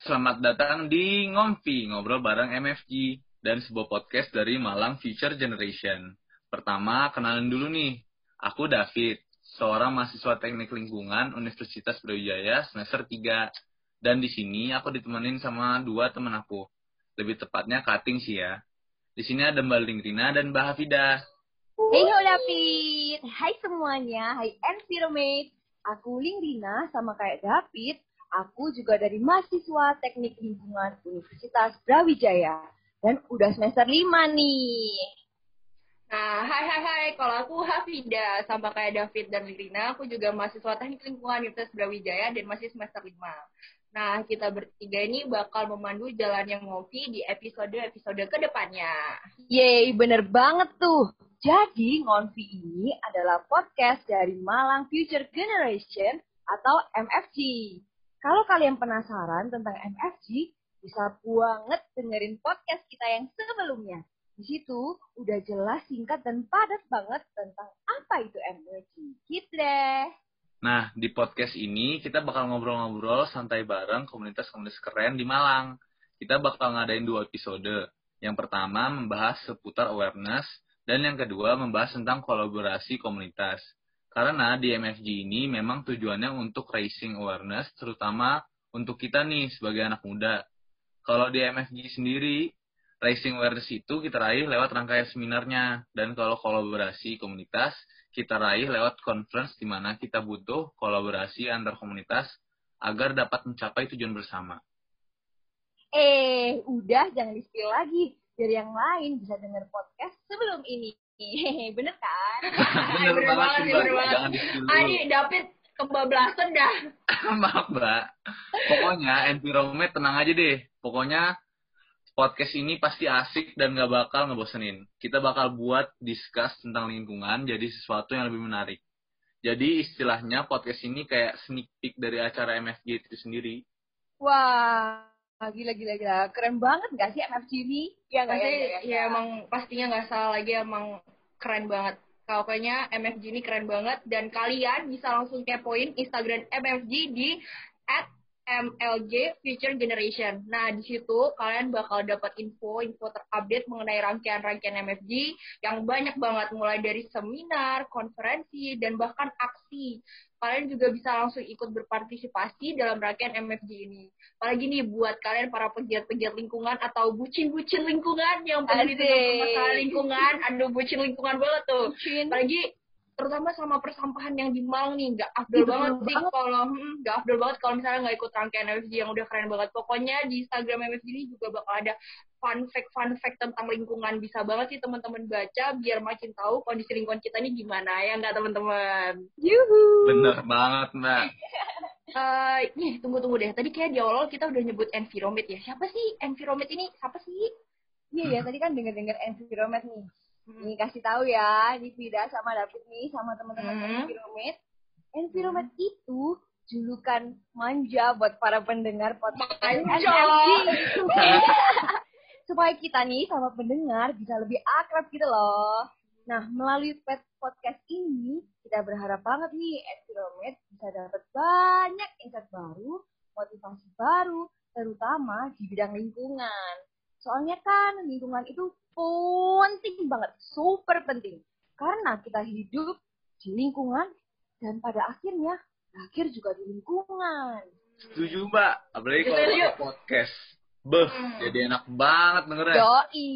selamat datang di Ngompi, ngobrol bareng MFG, dan sebuah podcast dari Malang Future Generation. Pertama, kenalin dulu nih, aku David, seorang mahasiswa teknik lingkungan Universitas Brawijaya semester 3. Dan di sini aku ditemenin sama dua teman aku. Lebih tepatnya cutting sih ya. Di sini ada Mbak Lingrina dan Mbak Hafida. Hey David, hai semuanya, hai Enviromate. Aku Lingrina sama kayak David, Aku juga dari mahasiswa Teknik Lingkungan Universitas Brawijaya. Dan udah semester 5 nih. Nah, hai hai hai, kalau aku Hafida, sama kayak David dan Lirina, aku juga mahasiswa Teknik Lingkungan Universitas Brawijaya dan masih semester 5. Nah, kita bertiga ini bakal memandu jalan yang ngopi di episode-episode ke depannya. Yeay, bener banget tuh. Jadi, Ngonfi ini adalah podcast dari Malang Future Generation atau MFG. Kalau kalian penasaran tentang MFG, bisa banget dengerin podcast kita yang sebelumnya. Di situ udah jelas, singkat, dan padat banget tentang apa itu MFG. Gitu deh. Nah, di podcast ini kita bakal ngobrol-ngobrol santai bareng komunitas-komunitas keren di Malang. Kita bakal ngadain dua episode. Yang pertama membahas seputar awareness, dan yang kedua membahas tentang kolaborasi komunitas. Karena di MFG ini memang tujuannya untuk raising awareness, terutama untuk kita nih sebagai anak muda. Kalau di MFG sendiri, raising awareness itu kita raih lewat rangkaian seminarnya. Dan kalau kolaborasi komunitas, kita raih lewat conference di mana kita butuh kolaborasi antar komunitas agar dapat mencapai tujuan bersama. Eh, udah jangan di lagi. Biar yang lain bisa dengar podcast sebelum ini. Bener kan? bener, bener banget sih, bener banget. Adi, David kebablasan dah. Maaf, Mbak. Pokoknya environment tenang aja deh. Pokoknya podcast ini pasti asik dan gak bakal ngebosenin. Kita bakal buat discuss tentang lingkungan jadi sesuatu yang lebih menarik. Jadi istilahnya podcast ini kayak sneak peek dari acara MFG itu sendiri. Wah, gila gila gila. Keren banget gak sih MFG ini? Ya, gak, ya, ya, ya, ya, emang pastinya gak salah lagi emang keren banget. Pokoknya MFG ini keren banget dan kalian bisa langsung kepoin Instagram MFG di at MLG Future Generation. Nah, di situ kalian bakal dapat info-info terupdate mengenai rangkaian-rangkaian MFG yang banyak banget mulai dari seminar, konferensi, dan bahkan aksi kalian juga bisa langsung ikut berpartisipasi dalam rangkaian MFG ini. Apalagi nih buat kalian para pegiat-pegiat lingkungan atau bucin-bucin lingkungan yang peduli dengan masalah lingkungan, aduh bucin lingkungan banget tuh. Bucin. Apalagi terutama sama persampahan yang di Malang nih nggak afdol banget sih kalau hmm, nggak afdol banget kalau misalnya nggak ikut rangkaian MFG yang udah keren banget pokoknya di Instagram MFG ini juga bakal ada fun fact fun fact tentang lingkungan bisa banget sih teman-teman baca biar makin tahu kondisi lingkungan kita ini gimana ya nggak teman-teman Yuhu. bener banget mbak Uh, nih tunggu tunggu deh. Tadi kayak di awal kita udah nyebut environment ya. Siapa sih environment ini? Siapa sih? Iya ya, tadi kan denger-denger environment nih. Hmm. Ini kasih tahu ya, ini Vida sama David nih sama teman-teman hmm. Environment. Environment hmm. itu julukan manja buat para pendengar podcast. Supaya kita nih sama pendengar bisa lebih akrab gitu loh. Nah, melalui podcast ini, kita berharap banget nih Environment bisa dapat banyak insight baru, motivasi baru, terutama di bidang lingkungan. Soalnya kan lingkungan itu penting banget, super penting. Karena kita hidup di lingkungan dan pada akhirnya akhir juga di lingkungan. Setuju mbak, apalagi kalau podcast. Beh, hmm. jadi enak banget dengernya. Yoi.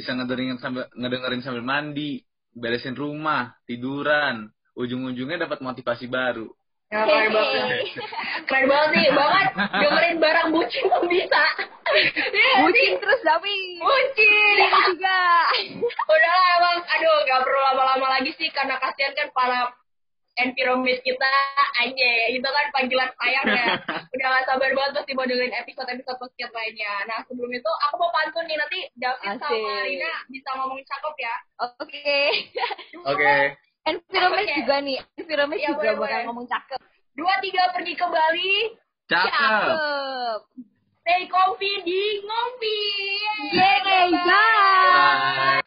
Bisa ngedengerin sambil ngedengerin sambil mandi, beresin rumah, tiduran. Ujung-ujungnya dapat motivasi baru. Ya, keren banget. keren banget nih, banget dengerin barang bucin bisa. Ya, bucin sih. terus tapi. Bucin. Ini juga. Udah lah emang, aduh gak perlu lama-lama lagi sih karena kasihan kan para environment kita aja itu kan panggilan sayangnya udah gak sabar banget pasti mau dengerin episode-episode podcast lainnya nah sebelum itu aku mau pantun nih nanti David Asik. sama Rina bisa ngomong cakep ya oke okay. oke okay. environment okay. juga nih environment ya, juga boleh, bakal boleh. ngomong cakep dua tiga pergi ke Bali cakep, cakep. Stay comfy di ngompi yeay, yeay.